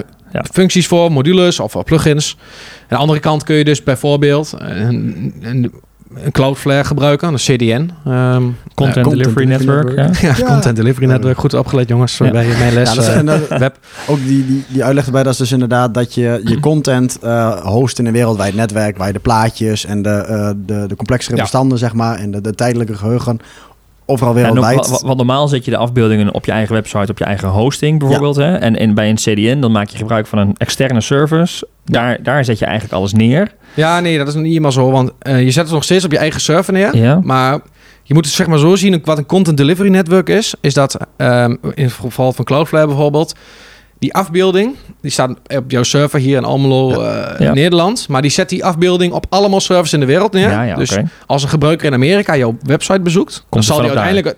functies voor, modules of plugins. Aan de andere kant kun je dus bijvoorbeeld een, een, een Cloudflare gebruiken, een CDN. ehm, Content, Delivery Network. Ja. ja, Ja. Content Delivery Network. Goed opgelet, jongens. Ja. Bij mijn les. Ja, dat is, eh, en dat- web. ook die, die, die uitleg erbij, dat is dus inderdaad dat je je content eh host in een wereldwijd netwerk waar je de plaatjes en de, eh, de, de complexere Ja. bestanden, zeg maar, en de, de tijdelijke geheugen overal Ja, wereldwijd. want normaal zet je de afbeeldingen op je eigen website, op je eigen hosting bijvoorbeeld. Hè? En, en bij een CDN dan maak je gebruik van een externe service. Daar, daar zet je eigenlijk alles neer. Ja, nee, dat is niet helemaal zo. Want eh, je zet het nog steeds op je eigen server neer. Ja. Maar je moet het zeg maar zo zien, wat een content delivery network is, is dat ehm, in het geval van Cloudflare bijvoorbeeld, die afbeelding, die staat op jouw server hier in Almelo, eh, Ja. Nederland, maar die zet die afbeelding op allemaal servers in de wereld neer. Ja, dus als een gebruiker in Amerika jouw website bezoekt, dan het zal die daar.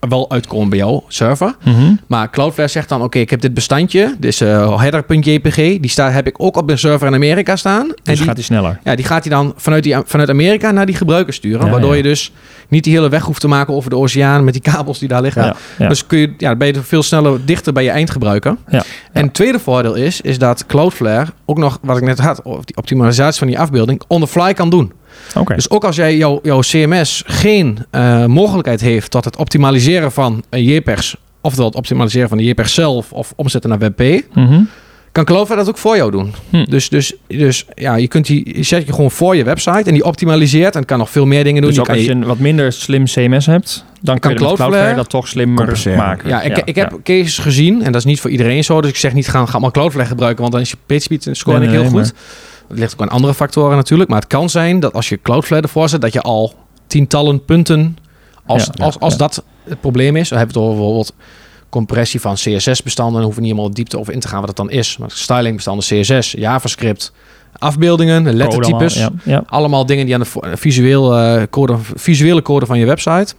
Wel uitkomen bij jouw server. Mhm. Maar Cloudflare zegt dan, oké, ik heb dit bestandje, dit is eh, header.jpg, die staat, heb ik ook op een server in Amerika staan. Dus en die, gaat hij sneller. ja, die gaat hij dan vanuit, die, vanuit Amerika naar die gebruiker sturen. Ja, waardoor ja. je dus niet die hele weg hoeft te maken over de oceaan met die kabels die daar liggen. Ja. Dus kun je, ja, ben je veel sneller dichter bij je eindgebruiker. Ja, En het tweede voordeel is, is dat Cloudflare ook nog, wat ik net had, of die optimalisatie van die afbeelding, on the fly kan doen. Oké. Dus ook als jij jouw, jouw CMS geen eh, mogelijkheid heeft tot het optimaliseren van een JPEGs, oftewel het optimaliseren van de JPEG zelf of omzetten naar WebP, Mhm. kan Cloudflare dat ook voor jou doen. Hm. Dus, dus, dus ja, je kunt die je zet je gewoon voor je website en die optimaliseert en kan nog veel meer dingen doen. Dus ook als je een wat minder slim CMS hebt, dan kan Cloudflare Cloudflare dat toch slimmer maken. ja, ik, ik heb cases gezien en dat is niet voor iedereen zo. Dus ik zeg niet gaan, ga maar Cloudflare gebruiken, want dan is je PageSpeed score Nee, niet heel nee, goed. Dat ligt ook aan andere factoren natuurlijk. Maar het kan zijn dat als je Cloudflare ervoor zet, dat je al tientallen punten, als, Ja, als, als ja. dat het probleem is, dan hebben we het over bijvoorbeeld compressie van CSS-bestanden. Dan hoeven we niet helemaal diepte over in te gaan wat het dan is. Maar stylingbestanden, CSS, JavaScript, afbeeldingen, lettertypes. allemaal, Ja. Allemaal dingen die aan de visueel, eh, code, visuele code van je website.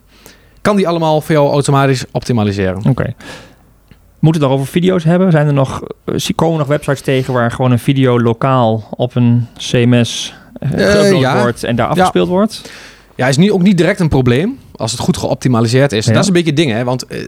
Kan die allemaal voor jou automatisch optimaliseren. Oké. Moeten we het nog over video's hebben? Zijn er nog, eh, zie- komen nog websites tegen waar gewoon een video lokaal op een CMS eh, geüpload ja. wordt en daar afgespeeld wordt? Ja, is niet, ook niet direct een probleem als het goed geoptimaliseerd is. Ja. Dat is een beetje het ding, hè? Want eh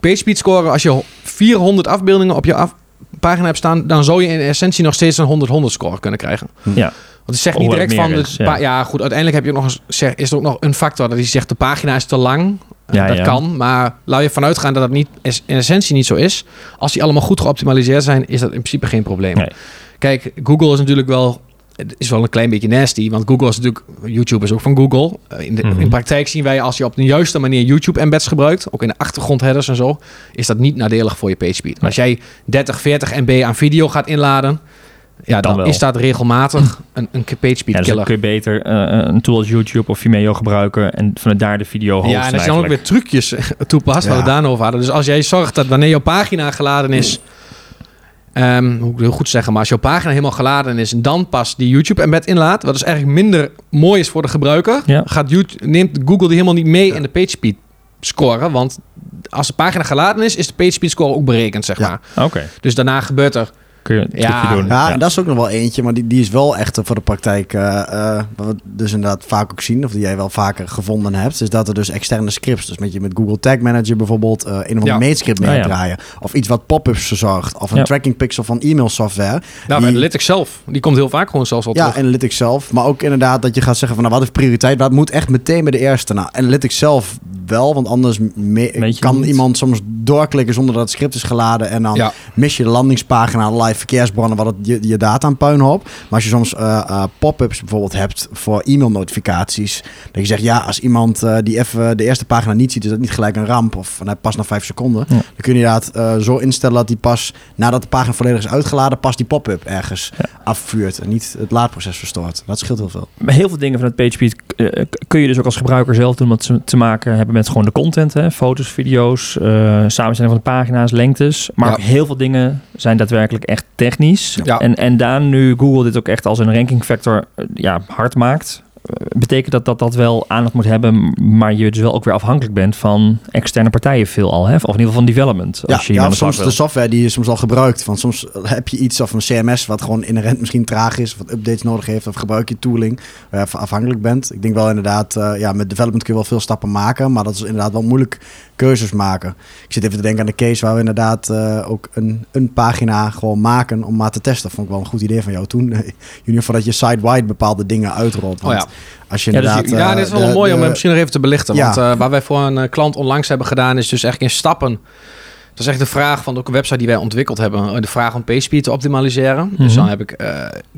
PageSpeed scoren, als je 400 afbeeldingen op je af- pagina hebt staan, dan zou je in essentie nog steeds een 100-100 score kunnen krijgen. Ja. Want het zegt niet direct van... De is, ja. ja. goed, uiteindelijk heb je ook nog eens, zeg, is er ook nog een factor dat hij zegt de pagina is te lang. Eh, Ja, dat ja. kan, maar laat je vanuit gaan dat dat niet, in essentie niet zo is. Als die allemaal goed geoptimaliseerd zijn, is dat in principe geen probleem. Nee. Kijk, Google is natuurlijk wel... Het is wel een klein beetje nasty, want Google is natuurlijk... YouTube is ook van Google. Eh, In, de, Mhm. in praktijk zien wij als je op de juiste manier YouTube-embeds gebruikt... ook in de achtergrondheaders en zo... is dat niet nadelig voor je PageSpeed. Maar als jij 30, 40 MB aan video gaat inladen... Ja, dan, is dat regelmatig een, een PageSpeed Ja, dus dan killer. kun je beter eh, een tool als YouTube of Vimeo gebruiken en vanuit daar de video hosten Ja, en als je dan ook weer trucjes eh, toepast, waar we Ja. het daarover hadden. Dus als jij zorgt dat wanneer jouw pagina geladen is... ehm, hoe ik heel goed zeggen, maar als jouw pagina helemaal geladen is... en dan pas die YouTube-embed inlaat... wat dus eigenlijk minder mooi is voor de gebruiker... Ja. Gaat YouTube, neemt Google die helemaal niet mee in de PageSpeed score. Want als de pagina geladen is, is de PageSpeed score ook berekend, zeg Ja. maar. Oké, Dus daarna gebeurt er... kun je een Ja, doen. Ja, en dat is ook nog wel eentje, maar die, die is wel echt voor de praktijk. eh, eh, wat we dus inderdaad vaak ook zien, of die jij wel vaker gevonden hebt, is dat er dus externe scripts, dus met je met Google Tag Manager bijvoorbeeld, eh een of andere Ja. mail script mee ja. draaien. Of iets wat pop-ups verzorgt, of een Ja. tracking pixel van e-mail software. Nou, Die- Analytics zelf, die komt heel vaak gewoon zelfs al Ja, terug. Analytics zelf. Maar ook inderdaad dat je gaat zeggen van nou, wat is prioriteit? Wat moet echt meteen bij de eerste? Nou, Analytics zelf wel, want anders kan niet. iemand soms doorklikken zonder dat het script is geladen. En dan Ja. mis je de landingspagina live allerlei verkeersbronnen wat het je, je data aan puinhoop. Maar als je soms uh, pop-ups bijvoorbeeld hebt voor e-mailnotificaties. Dat je zegt, ja, als iemand die even de eerste pagina niet ziet, is dat niet gelijk een ramp. Of hij pas na vijf seconden. Dan kun je inderdaad zo instellen dat die pas nadat de pagina volledig is uitgeladen, pas die pop-up ergens afvuurt. En niet het laadproces verstoort. Dat scheelt heel veel. Heel veel dingen van het PageSpeed kun je dus ook als gebruiker zelf doen. Wat ze te maken hebben met gewoon de content. Hè? Foto's, video's, samenstelling van de pagina's, lengtes. Maar heel veel dingen zijn daadwerkelijk echt technisch. Ja. En, en daar nu Google dit ook echt als een ranking factor eh, ja, hard maakt, betekent dat dat dat wel aandacht moet hebben, maar je dus wel ook weer afhankelijk bent van externe partijen veel al, hè? of in ieder geval van development. Als ja, je ja soms de software die je soms al gebruikt. Van soms heb je iets of een CMS wat gewoon inherent misschien traag is, of wat updates nodig heeft, of gebruik je tooling waar je afhankelijk bent. Ik denk wel inderdaad, uh, ja, met development kun je wel veel stappen maken, maar dat is inderdaad wel moeilijk keuzes maken. Ik zit even te denken aan de case waar we inderdaad uh, ook een, een pagina gewoon maken om maar te testen. Vond ik wel een goed idee van jou toen. Junior, voordat je site-wide bepaalde dingen uitrolt. Want oh ja. Als je ja, dus inderdaad, ja, dit is wel uh, mooi om misschien nog even te belichten. Ja. Want uh, waar wij voor een klant onlangs hebben gedaan, is dus echt in stappen dat is echt de vraag van een website die wij ontwikkeld hebben. De vraag om PageSpeed te optimaliseren. Mm -hmm. Dus dan heb ik... Uh,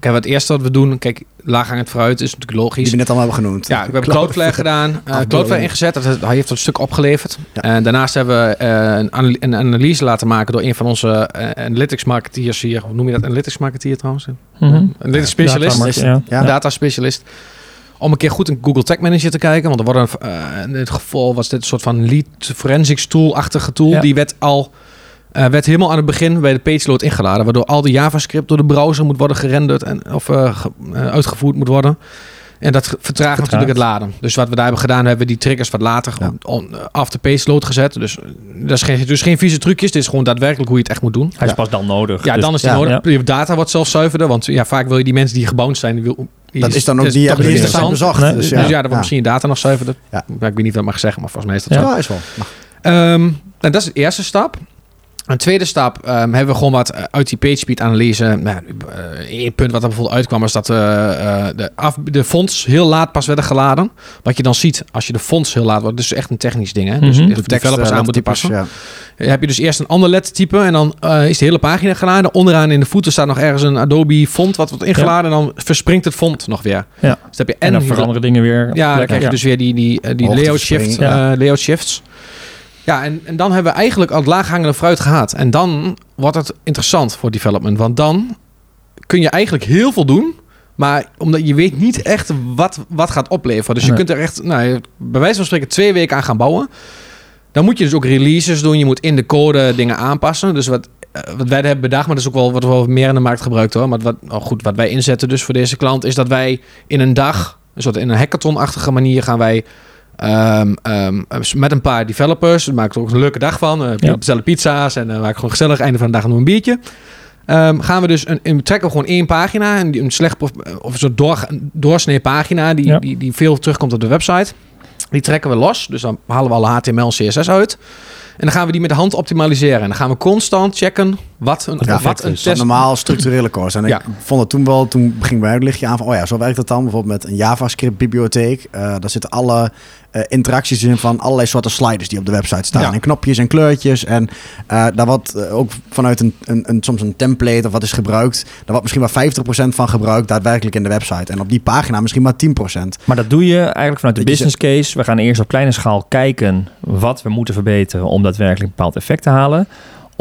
kijk, het eerste wat we doen... Kijk, laaghangend fruit is natuurlijk logisch. Die we net al hebben genoemd. Ja, we hebben Cloudflare gedaan. Uh, Cloudflare ingezet. Dat, dat heeft een stuk opgeleverd. Ja. En daarnaast hebben we uh, een, een, analyse laten maken... door een van onze analytics marketeers hier. Hoe noem je dat? Analytics marketeer trouwens? Mm -hmm. Analytics specialist. Data, ja. data specialist om een keer goed in Google Tag Manager te kijken. Want er worden, uh, in dit geval was dit een soort van lead forensics tool-achtige tool. Die werd al uh, werd helemaal aan het begin bij de page load ingeladen. Waardoor al de JavaScript door de browser moet worden gerenderd en, of uh, uitgevoerd moet worden. En dat vertraagt, natuurlijk het laden. Dus wat we daar hebben gedaan, hebben we die triggers wat later ja. af de page load gezet. Dus dat is geen, dus geen vieze trucjes. Dit is gewoon daadwerkelijk hoe je het echt moet doen. Hij is pas dan nodig. Ja, dus, dan is die nodig. Je data wordt zelf zuiverder. Want ja, vaak wil je die mensen die gebouwd zijn, die wil, dat is dan ook die hebben interessant. bezocht. Nee, dus, ja, dus ja, dan wordt misschien data nog zuiverder. Ja. ik weet niet wat ik mag zeggen, maar volgens mij is dat zo. Ja, is wel. Um, en dat is de eerste stap. Een tweede stap um, hebben we gewoon wat eh, uit die PageSpeed analyse. Nou, uh, punt wat er bijvoorbeeld uitkwam was dat uh, de, af, de fonts heel laat pas werden geladen. Wat je dan ziet als je de fonts heel laat wordt. Dus echt een technisch ding. Hè? Dus mm -hmm. de developers aan moeten passen. Ja. Heb je dus eerst een ander lettertype en dan is de hele pagina geladen. Onderaan in de voeten staat nog ergens een Adobe font wat wordt ingeladen. Ja. En dan verspringt het font nog weer. Ja. Dus heb je en, en dan veranderen dingen weer. Ja, dan krijg je dus weer die, die, die layout, shift, layout shifts. Ja, en, en dan hebben we eigenlijk al het laaghangende fruit gehad. En dan wordt het interessant voor development. Want dan kun je eigenlijk heel veel doen. Maar omdat je weet niet echt wat, wat gaat opleveren. Dus je kunt er echt, nou, bij wijze van spreken, twee weken aan gaan bouwen. Dan moet je dus ook releases doen. Je moet in de code dingen aanpassen. Dus wat, eh, wat wij hebben bedacht, maar dat is ook wel wat we meer in de markt gebruikt hoor. Maar wat, oh goed, wat wij inzetten dus voor deze klant, is dat wij in een dag, een soort in een hackathon-achtige manier, gaan wij Um, um, met een paar developers. We maken er ook een leuke dag van. Uh, ja. bestellen pizza's en uh, maken gewoon gezellig. Einde van de dag nog een biertje. Um, gaan we dus een, een, trekken we gewoon één pagina. Een, een slecht of een soort door, doorsnee pagina die, ja. die, die veel terugkomt op de website. Die trekken we los. Dus dan halen we alle HTML en CSS uit. En dan gaan we die met de hand optimaliseren. En dan gaan we constant checken wat een, ja, wat een test... normaal structurele course. En ja. ik vond het toen wel, toen ging bij het lichtje aan van... oh ja, zo werkt het dan. Bijvoorbeeld met een JavaScript bibliotheek. Uh, daar zitten alle uh, interacties in van allerlei soorten sliders die op de website staan. Ja. En knopjes en kleurtjes. En uh, daar wordt uh, ook vanuit een, een, een, soms een template of wat is gebruikt. Daar wordt misschien maar 50% van gebruikt daadwerkelijk in de website. En op die pagina misschien maar 10%. Maar dat doe je eigenlijk vanuit de business case. We gaan eerst op kleine schaal kijken wat we moeten verbeteren om daadwerkelijk een bepaald effect te halen.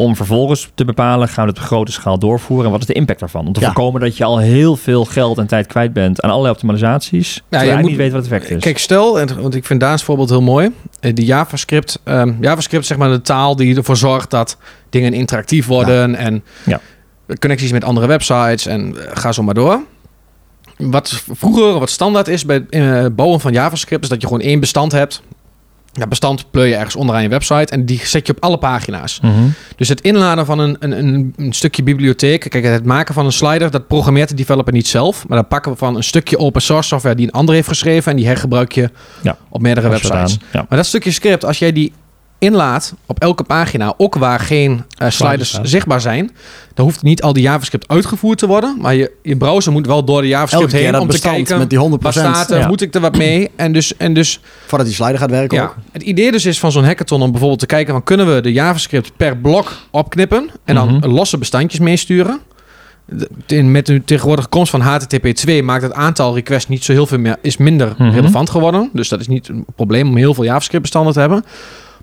Om vervolgens te bepalen, gaan we het op grote schaal doorvoeren en wat is de impact daarvan? Om te ja. voorkomen dat je al heel veel geld en tijd kwijt bent aan allerlei optimalisaties. Ja, je moet niet weten wat het effect is. Kijk, stel, want ik vind Daans voorbeeld heel mooi. Eh, die JavaScript, um, JavaScript is zeg maar de taal die ervoor zorgt dat dingen interactief worden ja. en ja. connecties met andere websites en uh, ga zo maar door. Wat vroeger wat standaard is bij het uh, bouwen van JavaScript is dat je gewoon één bestand hebt ja, bestand pleur je ergens onderaan je website en die zet je op alle pagina's. Mm -hmm. Dus het inladen van een, een, een, stukje bibliotheek, kijk, het maken van een slider, dat programmeert de developer niet zelf. Maar dan pakken we van een stukje open source software die een ander heeft geschreven en die hergebruik je ja, op meerdere websites. Ja. Maar dat stukje script, als jij die inlaat op elke pagina, ook waar geen uh, sliders zichtbaar zijn, dan hoeft niet al die JavaScript uitgevoerd te worden, maar je, je browser moet wel door de JavaScript heen om te kijken met die 100%. waar staat er, ja. moet ik er wat mee en dus en dus voordat die slider gaat werken. Ja, ook. het idee dus is van zo'n hackathon om bijvoorbeeld te kijken van kunnen we de JavaScript per blok opknippen en dan mm -hmm. losse bestandjes meesturen. met de tegenwoordige komst van HTTP 2 maakt het aantal requests niet zo heel veel meer, is minder Mhm. relevant geworden. Dus dat is niet een probleem om heel veel JavaScript bestanden te hebben.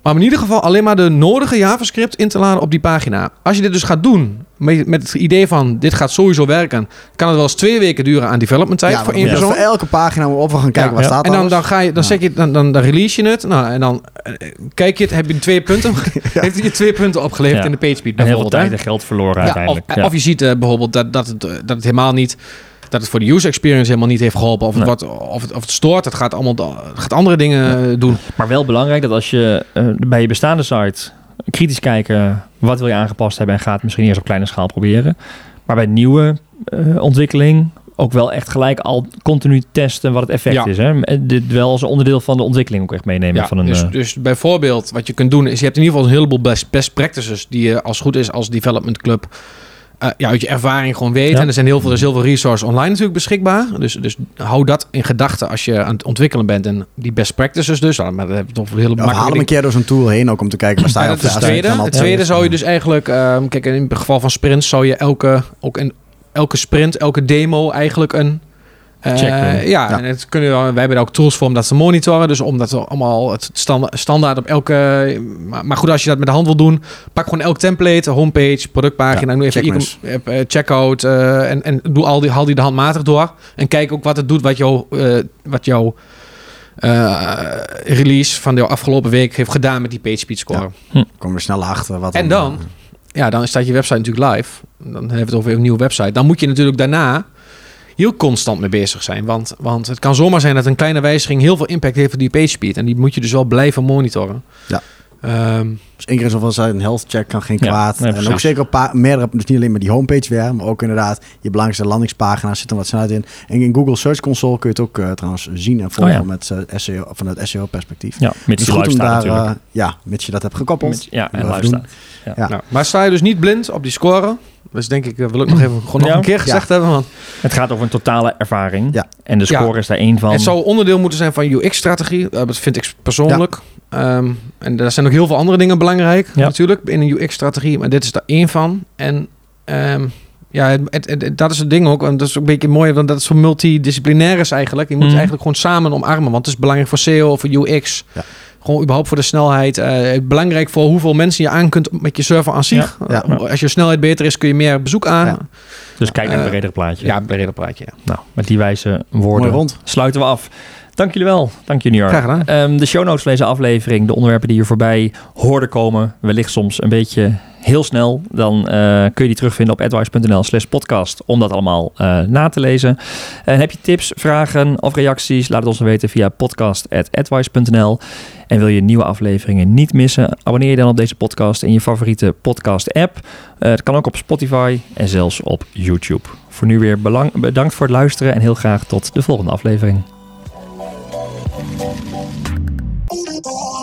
Maar in ieder geval alleen maar de nodige JavaScript in te laden op die pagina. Als je dit dus gaat doen met, met het idee van dit gaat sowieso werken, kan het wel eens twee weken duren aan development tijd Ja, voor één moet persoon. voor elke pagina op we gaan kijken Ja. waar Ja. staat En dan, dan ga je, dan Ja. zeg je, dan, dan, dan release je het. Nou, en dan eh, kijk je het, heb je twee punten. Heeft hij je twee punten opgeleverd Ja. in de PageSpeed En heel veel bijvoorbeeld. tijd en geld verloren Ja, of, uiteindelijk. Ja. of je ziet eh, bijvoorbeeld dat, dat, het, eh, dat het helemaal niet dat het voor de user experience helemaal niet heeft geholpen. Of het, Nee. wat, of het, of het stoort. Het gaat allemaal het gaat andere dingen eh, doen. Maar wel belangrijk dat als je eh, bij je bestaande site kritisch kijken, wat wil je aangepast hebben en gaat misschien eerst op kleine schaal proberen. Maar bij nieuwe eh, ontwikkeling ook wel echt gelijk al continu testen wat het effect Ja. is. Hè? Dit wel als onderdeel van de ontwikkeling ook echt meenemen. Ja, van een, dus, dus bijvoorbeeld wat je kunt doen is je hebt in ieder geval een heleboel best, best practices die je als goed is als development club eh, ja, uit je ervaring gewoon weet. Ja. En er zijn heel veel, er is heel veel resources online natuurlijk beschikbaar. Dus, dus hou dat in gedachten als je aan het ontwikkelen bent. En die best practices dus. Maar dat heb je toch een hele Ja, haal een keer door zo'n tool heen ook om te kijken waar sta je Ja, op het tweede. Het tweede zou je dus eigenlijk... ehm, kijk, in het geval van sprints zou je elke, ook in, elke sprint, elke demo eigenlijk een... eh, ja, Ja. en het kunnen, we- wij hebben daar ook tools voor om dat te monitoren. Dus om dat allemaal het standaard, standaard op elke... Maar, maar goed, als je dat met de hand wil doen, pak gewoon elk template, homepage, productpagina. Ja, doe even checklists. e- eh, checkout eh, en, en doe al die, haal die de handmatig door. En kijk ook wat het doet, wat jouw... eh, wat jouw eh, release van de afgelopen week heeft gedaan met die PageSpeed score. Komen we snel achter. Wat En dan, ja, dan staat je website natuurlijk live. Dan hebben we het over een nieuwe website. Dan moet je natuurlijk daarna heel constant mee bezig zijn. Want, want het kan zomaar zijn dat een kleine wijziging heel veel impact heeft op die page speed. En die moet je dus wel blijven monitoren. Ja. Ehm, Dus één keer in zoveel tijd een health check kan geen Ja, kwaad. nee, en ook zeker op pa- meerdere, dus niet alleen maar die homepage weer, maar ook inderdaad je belangrijkste landingspagina's zitten wat snelheid in. En in Google Search Console kun je het ook eh, trouwens zien en volgen Oh ja. met eh, SEO, vanuit SEO-perspectief. ja, mits Dus je goed staat daar, eh, ja, mits je dat hebt gekoppeld. Mits- ja, en doen. staat. Ja. nou, maar sta je dus niet blind op die score. Dus denk ik, wil ik nog even gewoon nog Ja. een keer gezegd hebben. Want Het gaat over een totale ervaring. Ja. En de score Ja. is daar één van. Het zou onderdeel moeten zijn van UX-strategie. Dat vind ik persoonlijk. Ehm, en daar zijn ook heel veel andere dingen belangrijk Ja. natuurlijk in een UX-strategie. Maar dit is er één van. En ehm, ja, het, het- het- dat is het ding ook. En dat is ook een beetje mooi, want dat is zo multidisciplinair is eigenlijk. Je moet Mhm. eigenlijk gewoon samen omarmen. Want het is belangrijk voor SEO, voor UX. Ja. Gewoon überhaupt voor de snelheid. Eh, belangrijk voor hoeveel mensen je aan kunt met je server aan zich. Ja. Eh, Als je snelheid beter is, kun je meer bezoek aan. Ja. Dus kijk naar het eh, bredere plaatje. ja breder praatje. Ja. Nou, met die wijze Mooi woorden rond. sluiten we af. Dank jullie wel. Dank York. Graag gedaan. Ehm, de show notes van deze aflevering, de onderwerpen die hier voorbij hoorden komen, wellicht soms een beetje heel snel, dan eh, kun je die terugvinden op advice.nl slash podcast om dat allemaal eh, na te lezen. En heb je tips, vragen of reacties, laat het ons dan weten via podcast.advice.nl. En wil je nieuwe afleveringen niet missen, abonneer je dan op deze podcast in je favoriete podcast app. Eh, het kan ook op Spotify en zelfs op YouTube. Voor nu weer belang- bedankt voor het luisteren en heel graag tot de volgende aflevering. Oh,